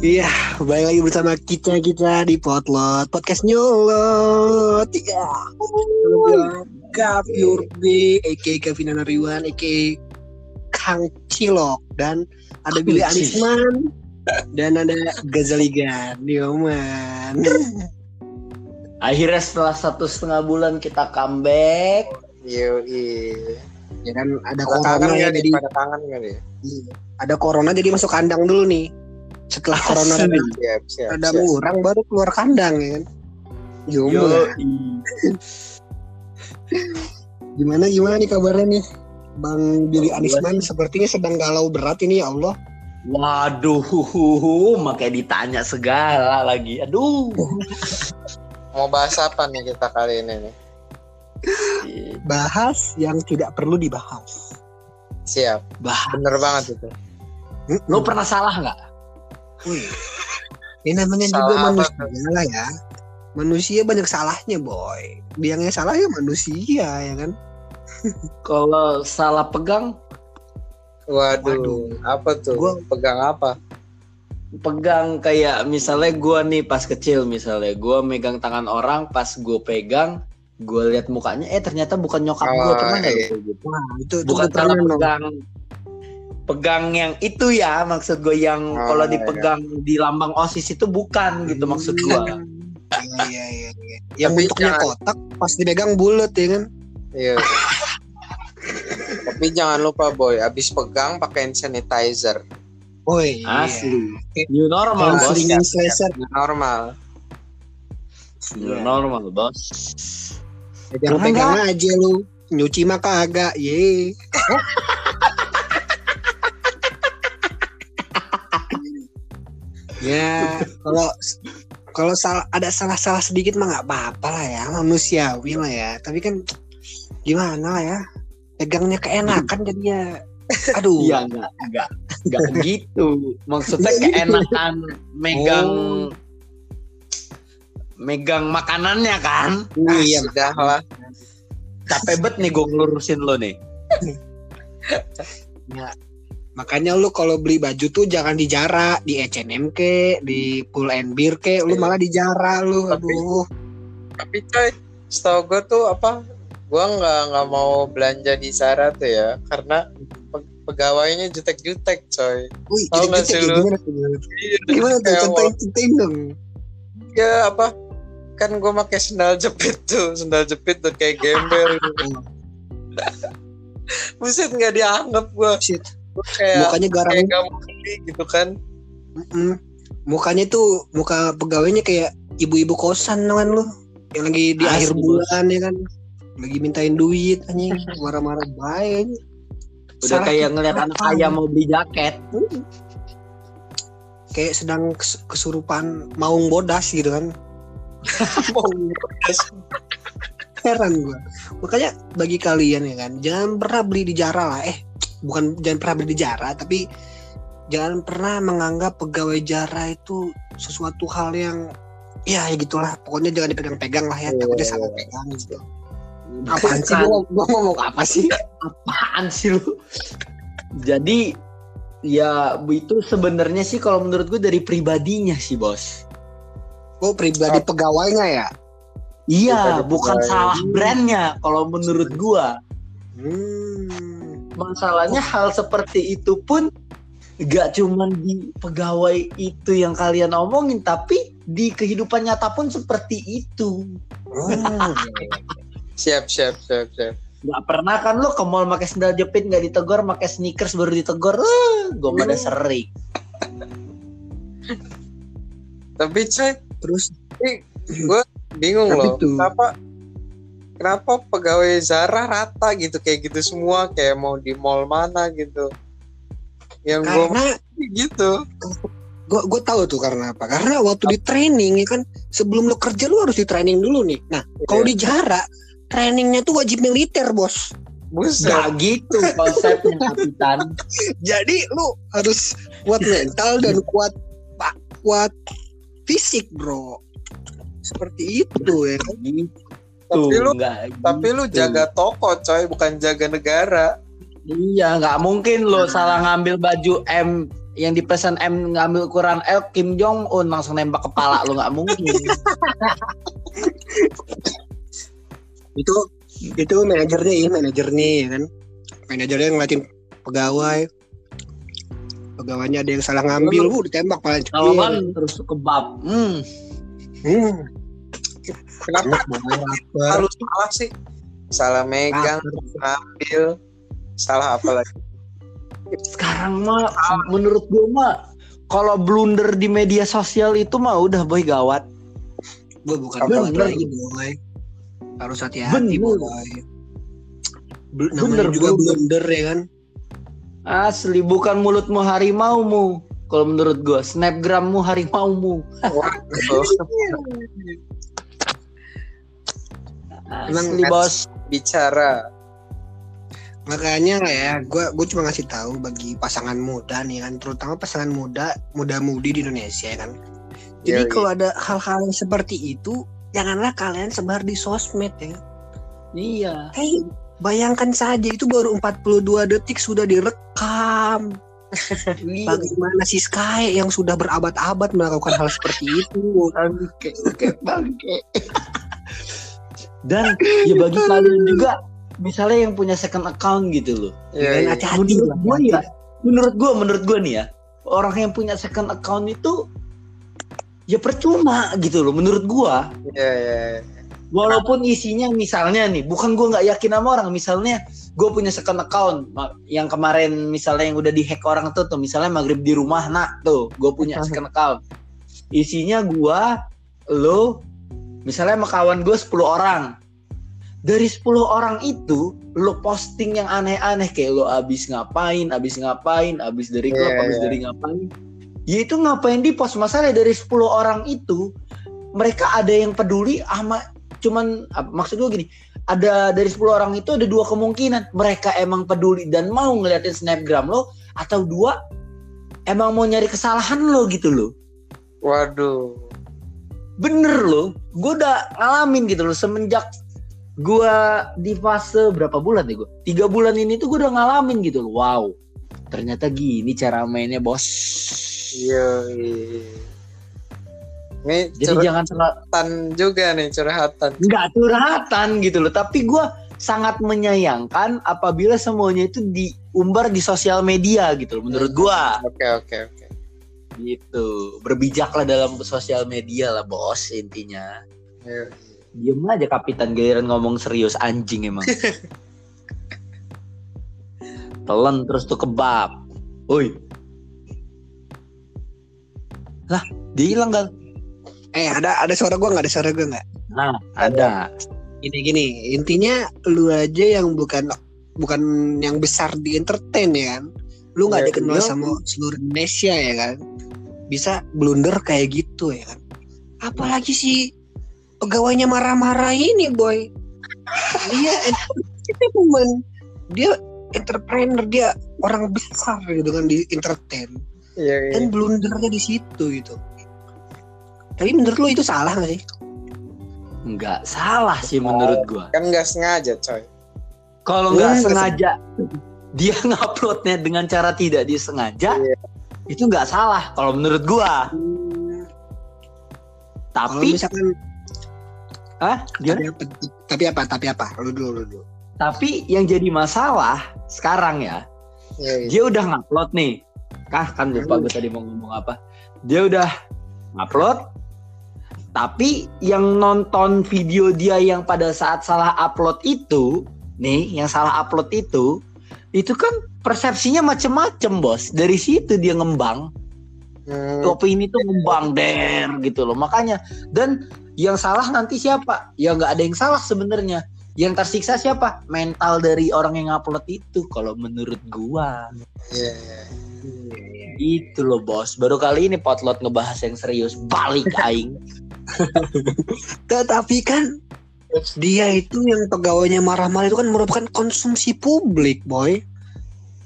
Iya, balik lagi bersama kita kita di Potlot Podcast Nyolot. Iya. Gafur B, Eke Gavina Nariwan, Eke Kang Cilok dan ada Billy Anisman dan ada Gazaligan, Dioman. Akhirnya setelah satu setengah bulan kita comeback. Yoi. Ya kan ada kangen corona ya jadi Pada kangen gak nih? ada corona jadi masuk kandang dulu nih. Setelah corona reda Siap, siap, mengurang baru keluar kandang ya kan. Yoman. Gimana gimana nih kabarnya nih? Bang Billy Anisman sepertinya sedang galau berat ini ya Allah. Waduh, makanya ditanya segala lagi. Aduh. Mau bahas apa nih kita kali ini nih? Bahas yang tidak perlu dibahas. Siap. Bah, Bener banget itu. lo pernah salah nggak? Wih. Ini namanya Salah juga apa manusia lah ya. Manusia banyak salahnya boy. Biangnya salah ya manusia ya kan. Kalau salah pegang, Waduh, Waduh. apa tuh? Gua- Pegang apa? pegang kayak misalnya gua nih pas kecil misalnya gua megang tangan orang pas gue pegang gue lihat mukanya eh ternyata bukan nyokap gue Oh, pernah nggak lo iya. kayak gitu Wah itu itu bukan gua salah pernah, pegang pegang yang itu ya maksud gue yang Oh, kalau iya. dipegang di lambang osis itu bukan gitu maksud gue Iya iya iya. iya. Yang Tapi bentuknya jangan- kotak pas dipegang bulat ya kan. Iya. Tapi jangan lupa boy, abis pegang pakai sanitizer. Woi. asli new normal bos Counseling slasher. Normal. new normal bos Pegang-pegang aja lu. Nyuci mah kagak. Ye. ya, kalau kalau salah ada salah-salah sedikit mah nggak apa-apa lah ya, manusiawi lah ya. Tapi kan gimana lah ya? Pegangnya keenakan jadinya. Aduh. iya enggak enggak enggak begitu maksudnya keenakan megang Oh. megang makanannya kan Ah, Iya. sudah lah. capek bet nih gue ngelurusin lo nih Makanya lu kalau beli baju tuh jangan di Jara, di H&M ke, di Pull and Bear ke, lu malah di Jara lu. Tapi- Aduh. Tapi coy, setahu gue tuh apa? Gua nggak nggak mau belanja di Zara tuh ya, karena pe- pegawainya jutek-jutek coy. Wih, sih kayak lu? gimana tuh? Gimana tuh? Kayak Contohin, contohin dong. ya apa kan gue pakai sendal jepit tuh sendal jepit tuh kayak gembel gitu. buset nggak dianggap gue Shit. Kayak Mukanya garang. kayak gak gitu kan Mm-mm. Mukanya tuh muka pegawainya kayak ibu-ibu kosan kan lu. Yang lagi di Asli, akhir bulan ya kan. Lagi mintain duit anjing, marah-marah baik. udah Salah kayak ngeliat anak ayam mau beli jaket Kayak sedang kes- kesurupan maung bodas gitu kan. mau Heran gua. Makanya bagi kalian ya kan, jangan pernah beli di Jara lah. Eh, bukan jangan pernah beli di Jara, tapi jangan pernah menganggap pegawai Jara itu sesuatu hal yang ya ya gitulah. Pokoknya jangan dipegang-pegang lah ya. Iya, Takutnya iya, salah iya. pegang gitu. Apaan sih Bukan. gua, gua ngomong apa sih? apaan sih lu jadi ya itu sebenarnya sih kalau menurut gue dari pribadinya sih bos Oh, pribadi pegawainya ya. iya Pribadi bukan pegawai. salah brandnya kalau menurut gua Hmm. Masalahnya hal seperti itu pun gak cuman di pegawai itu yang kalian omongin tapi di kehidupan nyata pun seperti itu Oh, siap siap siap siap Gak pernah kan lu ke mall pakai sendal jepit nggak ditegur, pakai sneakers baru ditegur. Uh, gue pada sering. tapi coy terus gue bingung Tapi loh tuh- kenapa kenapa pegawai Zara rata gitu? Kayak gitu semua kayak mau di mall mana gitu. Yang gue karena gitu. Gue gue tahu tuh karena apa. Karena waktu di training ya kan sebelum lo kerja lo harus di training dulu nih. Nah kalau di Jara trainingnya tuh wajib militer bos. Buset. Gak gitu konsepnya kapitan. jadi lu harus kuat mental dan kuat pak kuat fisik bro. Seperti itu ya kan? Gitu. Tapi lu- nggak tapi lu gitu. jaga toko coy bukan jaga negara Iya, nggak mungkin lo salah ngambil baju M yang dipesan M ngambil ukuran L Kim Jong Un langsung nembak kepala lu nggak mungkin. itu itu manajernya ya manajernya ya kan manajernya ngeliatin pegawai pegawainya ada yang salah ngambil bu ditembak paling Kalau kan terus kebab. Hmm. hmm. Kenapa Apa? harus salah sih? Salah megang, ambil, salah apa lagi? Sekarang mah menurut gue mah kalau blunder di media sosial itu mah udah boy gawat. Gue bukan gawat lagi boy. Harus hati-hati boy. Namanya Bener, juga blunder. blunder ya kan. Asli bukan mulutmu harimaumu. Kalau menurut gue snapgrammu harimaumu. Waduh, Emang Asli bos. bicara. Makanya lah ya, gue gue cuma ngasih tahu bagi pasangan muda nih kan, terutama pasangan muda, muda-mudi di Indonesia ya kan. Jadi Yoi. kalau ada hal-hal yang seperti itu, janganlah kalian sebar di sosmed ya. Iya. Hei, bayangkan saja itu baru 42 detik sudah direkam. Iya. Bagaimana si Sky yang sudah berabad-abad melakukan hal seperti itu? Bangke, bangke, bangke. Dan ya bagi kalian juga misalnya yang punya second account gitu loh. Iya, Dan iya. hati-hati menurut gue hati. ya, menurut gue, menurut gue nih ya, orang yang punya second account itu ya percuma gitu loh. Menurut gue, Iya, iya, iya. walaupun isinya misalnya nih, bukan gue nggak yakin sama orang, misalnya gue punya second account yang kemarin misalnya yang udah dihack orang tuh, tuh misalnya maghrib di rumah nak tuh, gue punya second account, isinya gue, lo, misalnya sama kawan gue 10 orang. Dari 10 orang itu, lo posting yang aneh-aneh kayak lo abis ngapain, abis ngapain, abis dari klub, Iya, abis iya. dari ngapain. Ya itu ngapain di post masalah dari 10 orang itu, mereka ada yang peduli sama cuman maksud gue gini, ada dari 10 orang itu ada dua kemungkinan, mereka emang peduli dan mau ngeliatin snapgram lo atau dua emang mau nyari kesalahan lo gitu loh. Waduh. Bener loh, gue udah ngalamin gitu loh semenjak gue di fase berapa bulan ya gue? Tiga bulan ini tuh gue udah ngalamin gitu loh. Wow, ternyata gini cara mainnya bos. Iya, iya. Ini Jadi jangan curhatan juga nih, curhatan. nggak curhatan gitu loh. Tapi gue sangat menyayangkan apabila semuanya itu diumbar di sosial media gitu loh. Menurut gue Oke, oke, oke. Gitu. Berbijaklah dalam sosial media lah bos intinya. Iya. Diem aja kapitan giliran ngomong serius anjing emang. Telan terus tuh kebab. Woi. Lah, dia hilang? Eh ada ada suara gue nggak ada suara gue nggak? Nah, ada. Gini gini, intinya lu aja yang bukan bukan yang besar di entertain ya kan? Lu nggak Iya, dikenal iya. sama seluruh Indonesia ya kan? Bisa blunder kayak gitu ya kan? Apalagi si pegawainya marah-marah ini boy. Dia entertainment, dia entrepreneur, dia orang besar gitu kan di entertain. Iya, iya. Dan blundernya di situ gitu. Tapi menurut lu itu salah gak sih? Nggak salah sih menurut gua. Kan nggak sengaja, coy. Kalau nggak Hmm, sengaja dia nguploadnya dengan cara tidak disengaja, Iya. itu nggak salah kalau menurut gua. Kalau Tapi, misalkan ah, tapi apa, tapi apa? Tapi apa? Lu dulu, lu dulu. Tapi yang jadi masalah sekarang ya, Iya, iya. dia udah ngupload nih. Kah kan lupa gue tadi mau ngomong apa. Dia udah ngupload, tapi yang nonton video dia yang pada saat salah upload itu, nih, yang salah upload itu, itu kan persepsinya macem-macem bos. Dari situ dia ngembang, Hmm, opini tuh ngembang der gitu loh. Makanya dan yang salah nanti siapa? Ya nggak ada yang salah sebenarnya. Yang tersiksa siapa? Mental dari orang yang upload itu. Kalau menurut gua. iya, iya. Itu loh bos. Baru kali ini potlot ngebahas yang serius. Balik aing. Tetapi kan dia itu yang pegawainya marah-marah itu kan merupakan konsumsi publik, boy.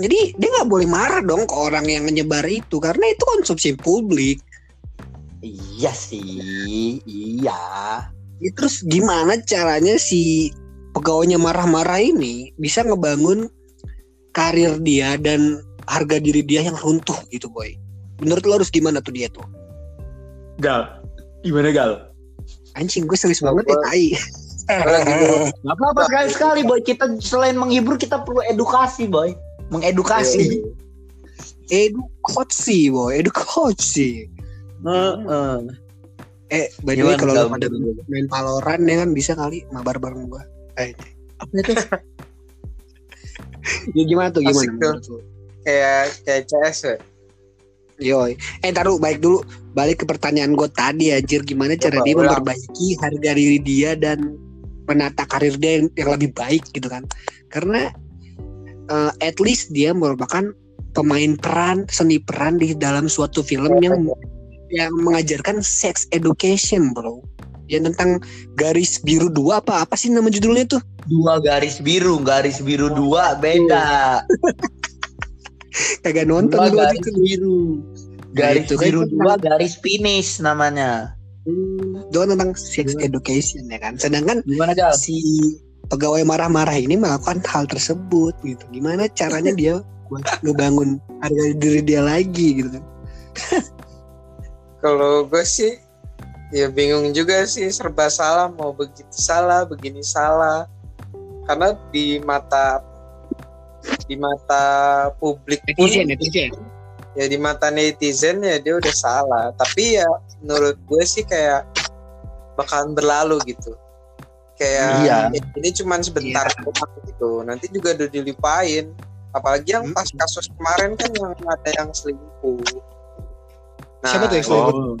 Jadi dia nggak boleh marah dong ke orang yang menyebar itu karena itu konsumsi publik. Iya sih. Iya. Ya, terus gimana caranya si pegawainya marah-marah ini bisa ngebangun karir dia dan harga diri dia yang runtuh gitu boy menurut lo harus gimana tuh dia tuh Gal, gimana Gal? anjing gue serius banget ya tai. Gak apa-apa sekali-sekali boy. Kita selain menghibur kita perlu edukasi boy. Mengedukasi. edukasi boy edukasi eh by the way kalau lo pada main Valorant ya kan bisa kali mabar bareng gua eh, Apa itu? ya gimana tuh gimana Asik tuh. kayak kayak CS ya. Yoi. Eh taruh baik dulu balik ke pertanyaan gue tadi anjir gimana cara Coba dia ulang. memperbaiki harga diri dia dan menata karir dia yang, yang lebih baik gitu kan. Karena eh, at least dia merupakan pemain peran, seni peran di dalam suatu film yang yang mengajarkan sex education, bro. Yang tentang garis biru dua apa apa sih nama judulnya tuh? Dua garis biru, garis biru dua beda. Kagak nonton Dua garis itu. biru. Garis itu kan biru dua, garis finish namanya. Itu kan tentang sex education ya kan. Sedangkan Gimana si pegawai marah-marah ini melakukan hal tersebut gitu. Gimana caranya dia buat ngebangun harga diri dia lagi gitu kan. Kalau gue sih ya bingung juga sih serba salah mau begitu salah begini salah karena di mata di mata publik pun netizen. ya di mata netizen ya dia udah salah tapi ya menurut gue sih kayak bakalan berlalu gitu kayak Iya. ya, ini cuman sebentar doang gitu nanti juga udah dilipain apalagi yang Hmm. pas kasus kemarin kan yang ada yang selingkuh nah Siapa tuh yang selingkuh? Oh.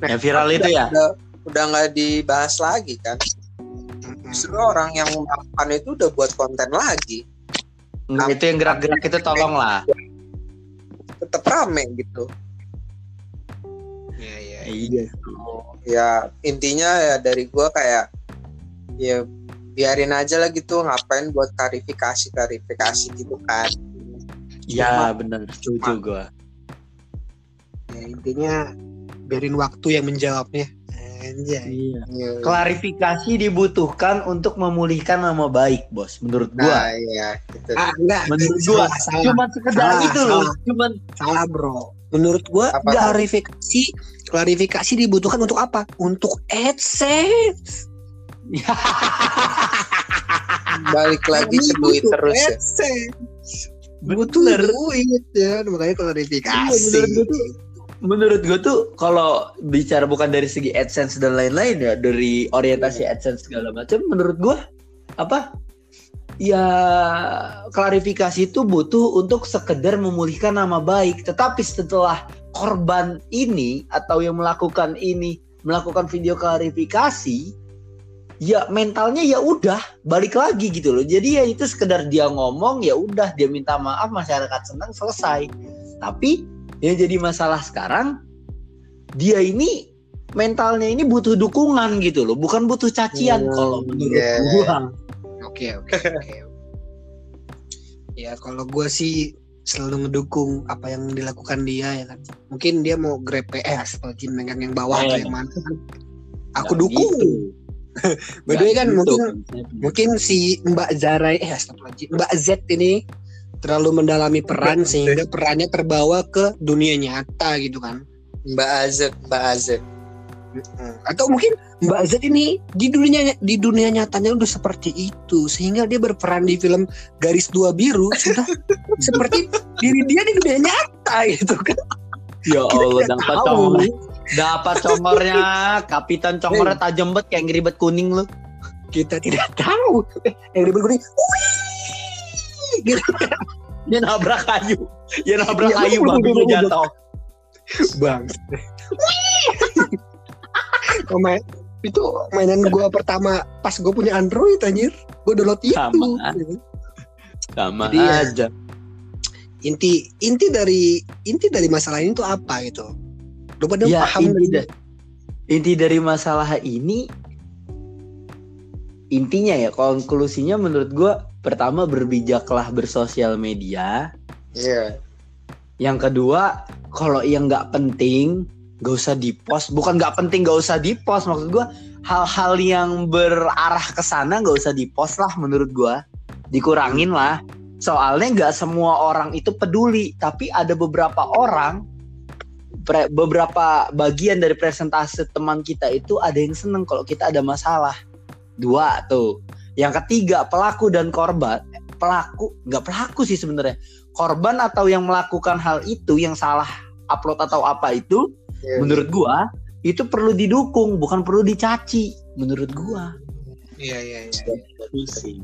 Yang viral itu ya? udah udah nggak dibahas lagi kan justru orang yang melakukan itu udah buat konten lagi Itu yang gerak-gerak itu tolong lah. tetap rame gitu Iya iya. Ya intinya ya dari gua kayak ya biarin aja lah gitu ngapain buat klarifikasi klarifikasi gitu kan Iya benar, setuju gua. Ya, intinya biarin waktu yang menjawabnya. Anjay. Iya. Ya, Klarifikasi dibutuhkan untuk memulihkan nama baik, bos. Menurut nah gua. ya gitu Ah, enggak. Menurut salah, gua, salah, Cuman sekedar Salah, itu loh. salah. Cuman salah, bro. Menurut gua Apa? klarifikasi klarifikasi dibutuhkan untuk apa? Untuk AdSense. balik lagi ke Kami duit butuh terus ya AdSense. Butuh Bener. duit ya, makanya klarifikasi. Iya, menurut gua tuh menurut gue tuh kalau bicara bukan dari segi AdSense dan lain-lain ya dari orientasi AdSense segala macam menurut gue apa ya klarifikasi itu butuh untuk sekedar memulihkan nama baik. Tetapi setelah korban ini atau yang melakukan ini melakukan video klarifikasi ya mentalnya ya udah balik lagi gitu loh. Jadi ya itu sekedar dia ngomong ya udah dia minta maaf masyarakat senang selesai. Tapi yang jadi masalah sekarang dia ini mentalnya ini butuh dukungan gitu loh bukan butuh cacian Hmm, kalau menurut iya. gua Oke oke oke. Ya kalau gue sih selalu ngedukung apa yang dilakukan dia ya kan. Mungkin dia mau grab PS apalagi megang yang bawah atau Eh. yang mana kan. Aku Nggak dukung. gitu. By the way kan mungkin gitu konsepnya. mungkin si Mbak Zara eh astagfirullahaladzim, Mbak Z ini terlalu mendalami peran sehingga perannya terbawa ke dunia nyata gitu kan. Mbak Azet Mbak Azet Atau mungkin Mbak Z ini di dunia di dunia nyatanya udah seperti itu sehingga dia berperan di film Garis Dua Biru sudah seperti diri dia di dunia nyata gitu kan. ya Kita Allah tidak dapat tahu. congor dapat congornya kapitan congornya tajam banget kayak ngeribet kuning lu Kita tidak tahu. Eh, Yang ribet kuning. Wih! Gitu. dia nabrak kayu dia nabrak Iya, kayu lu bener. jatuh Bang. Main, itu mainan gua pertama pas gue punya Android anjir. Gue download itu. Sama. sama Jadi ya, aja Inti inti dari inti dari masalah ini tuh apa gitu. Lu pada ya paham inti, da- inti dari masalah ini intinya ya konklusinya menurut gua pertama berbijaklah bersosial media. Iya. Yang kedua kalau yang nggak penting gak usah dipost. Bukan nggak penting gak usah dipost. Maksud gua hal-hal yang berarah ke sana nggak usah dipost lah menurut gua. Dikurangin lah. Soalnya nggak semua orang itu peduli tapi ada beberapa orang pre- beberapa bagian dari presentase teman kita itu ada yang seneng kalau kita ada masalah. Dua tuh yang ketiga pelaku dan korban pelaku nggak pelaku sih sebenarnya korban atau yang melakukan hal itu yang salah upload atau apa itu Iya. menurut gua itu perlu didukung bukan perlu dicaci menurut gua Iya iya iya. sih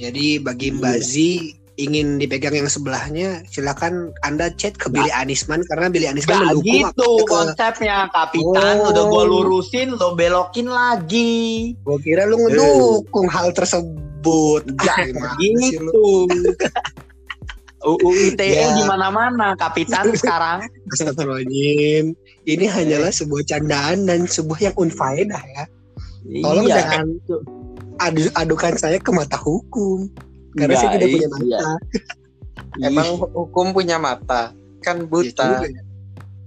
Jadi bagi Iya. Mbak Zi ingin dipegang yang sebelahnya, silakan Anda chat ke Billy Anisman karena Billy Anisman Gak mendukung gitu ke konsepnya kapitan Oh. udah gua lurusin lo belokin lagi Gua kira lu ngedukung hal tersebut. Gak lu? gitu UU ITE Ya. di mana-mana kapitan sekarang Astagfirullahaladzim. Ini hanyalah sebuah candaan dan sebuah yang unfaedah ya. Tolong Iya. jangan adu adukan saya ke mata hukum. Karena Nggak, saya tidak punya iya. mata. Emang hukum punya mata kan buta. juga ya.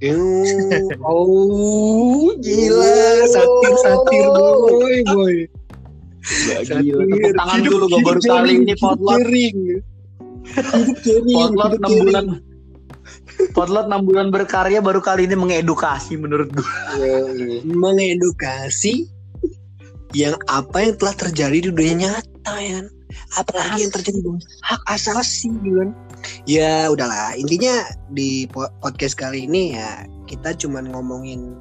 Oh, gila, satir satir boy, boy. Gila tepuk tangan Hidup- dulu hidup baru kali ini potlot potlot hidup 6 jering. bulan potlot 6 bulan berkarya baru kali ini mengedukasi menurut gua Yoi. mengedukasi yang apa yang telah terjadi di dunia nyata ya? Apalagi yang terjadi di hak asasi gitu kan ya udahlah. Intinya di po- podcast kali ini ya kita cuman ngomongin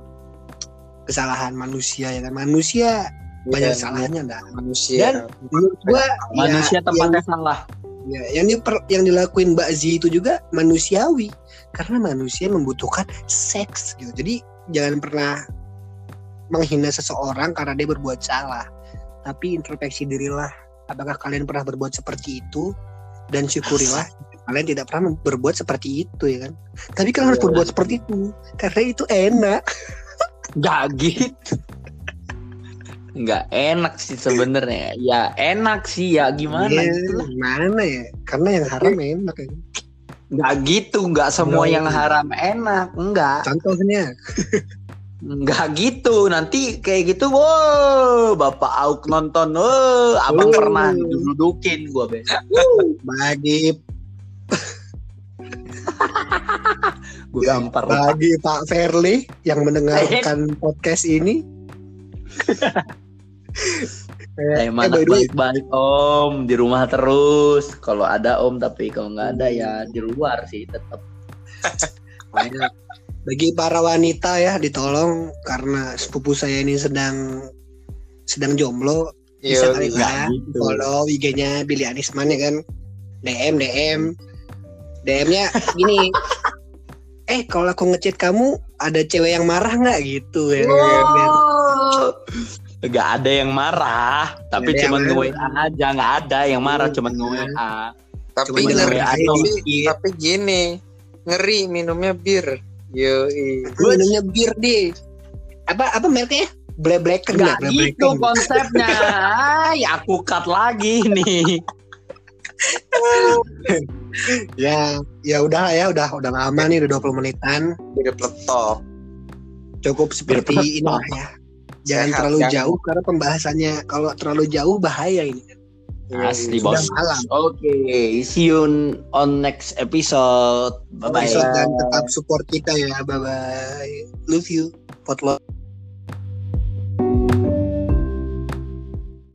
kesalahan manusia ya kan? Manusia banyak Iya, salahnya dah manusia. Dan menurut gua manusia ya, tempatnya salah. Yang, ya, yang diper- yang dilakuin Mbak Z itu juga manusiawi. Karena manusia membutuhkan seks gitu. Jadi jangan pernah menghina seseorang karena dia berbuat salah. Tapi introspeksi dirilah apakah kalian pernah berbuat seperti itu? Dan syukurilah kalian tidak pernah berbuat seperti itu ya kan? Tapi kalian harus Iya. berbuat seperti itu karena itu enak. Gak gitu. Nggak enak sih sebenarnya. Ya enak sih. Ya gimana Iya, gitu lah. gimana ya? Karena yang haram enak ya nggak gitu. Nggak semua yang gitu. haram enak. Enggak contohnya Enggak gitu, nanti kayak gitu, wow, Bapak Auk nonton, wow, abang Oh. pernah dudukin gua besok, bagi gua gampar. bagi Pak Verly yang mendengarkan podcast ini. eh, mana way, baik-baik om, di rumah terus. Kalau ada om, tapi kalau nggak ada ya di luar sih tetap. banyak. bagi para wanita ya ditolong karena sepupu saya ini sedang sedang jomblo bisa kali Yoi. lah gitu. follow IG-nya Billy Anisman ya kan DM DM DM-nya gini eh kalau aku ngechat kamu ada cewek yang marah nggak gitu ya biar Gak ada yang marah, tapi Nggak cuma yang nge-WA aja, nggak ada yang marah, Hmm. cuma ngeri, aja tapi, dikit. tapi gini, ngeri minumnya bir. Yoi. Gue minumnya bir deh apa apa mereknya Black Blacken ya Gak Black gitu Blacken. konsepnya. Ay, aku cut lagi nih. ya ya udah ya udah udah lama nih udah 20 menitan Bir peletok. cukup seperti ini lah ya jangan Sehat, terlalu jangan- jauh karena pembahasannya kalau terlalu jauh bahaya ini Asli bos. Sudah malam. Oke, see you on next episode. Bye bye. Episode dan tetap support kita ya bye bye love you potlot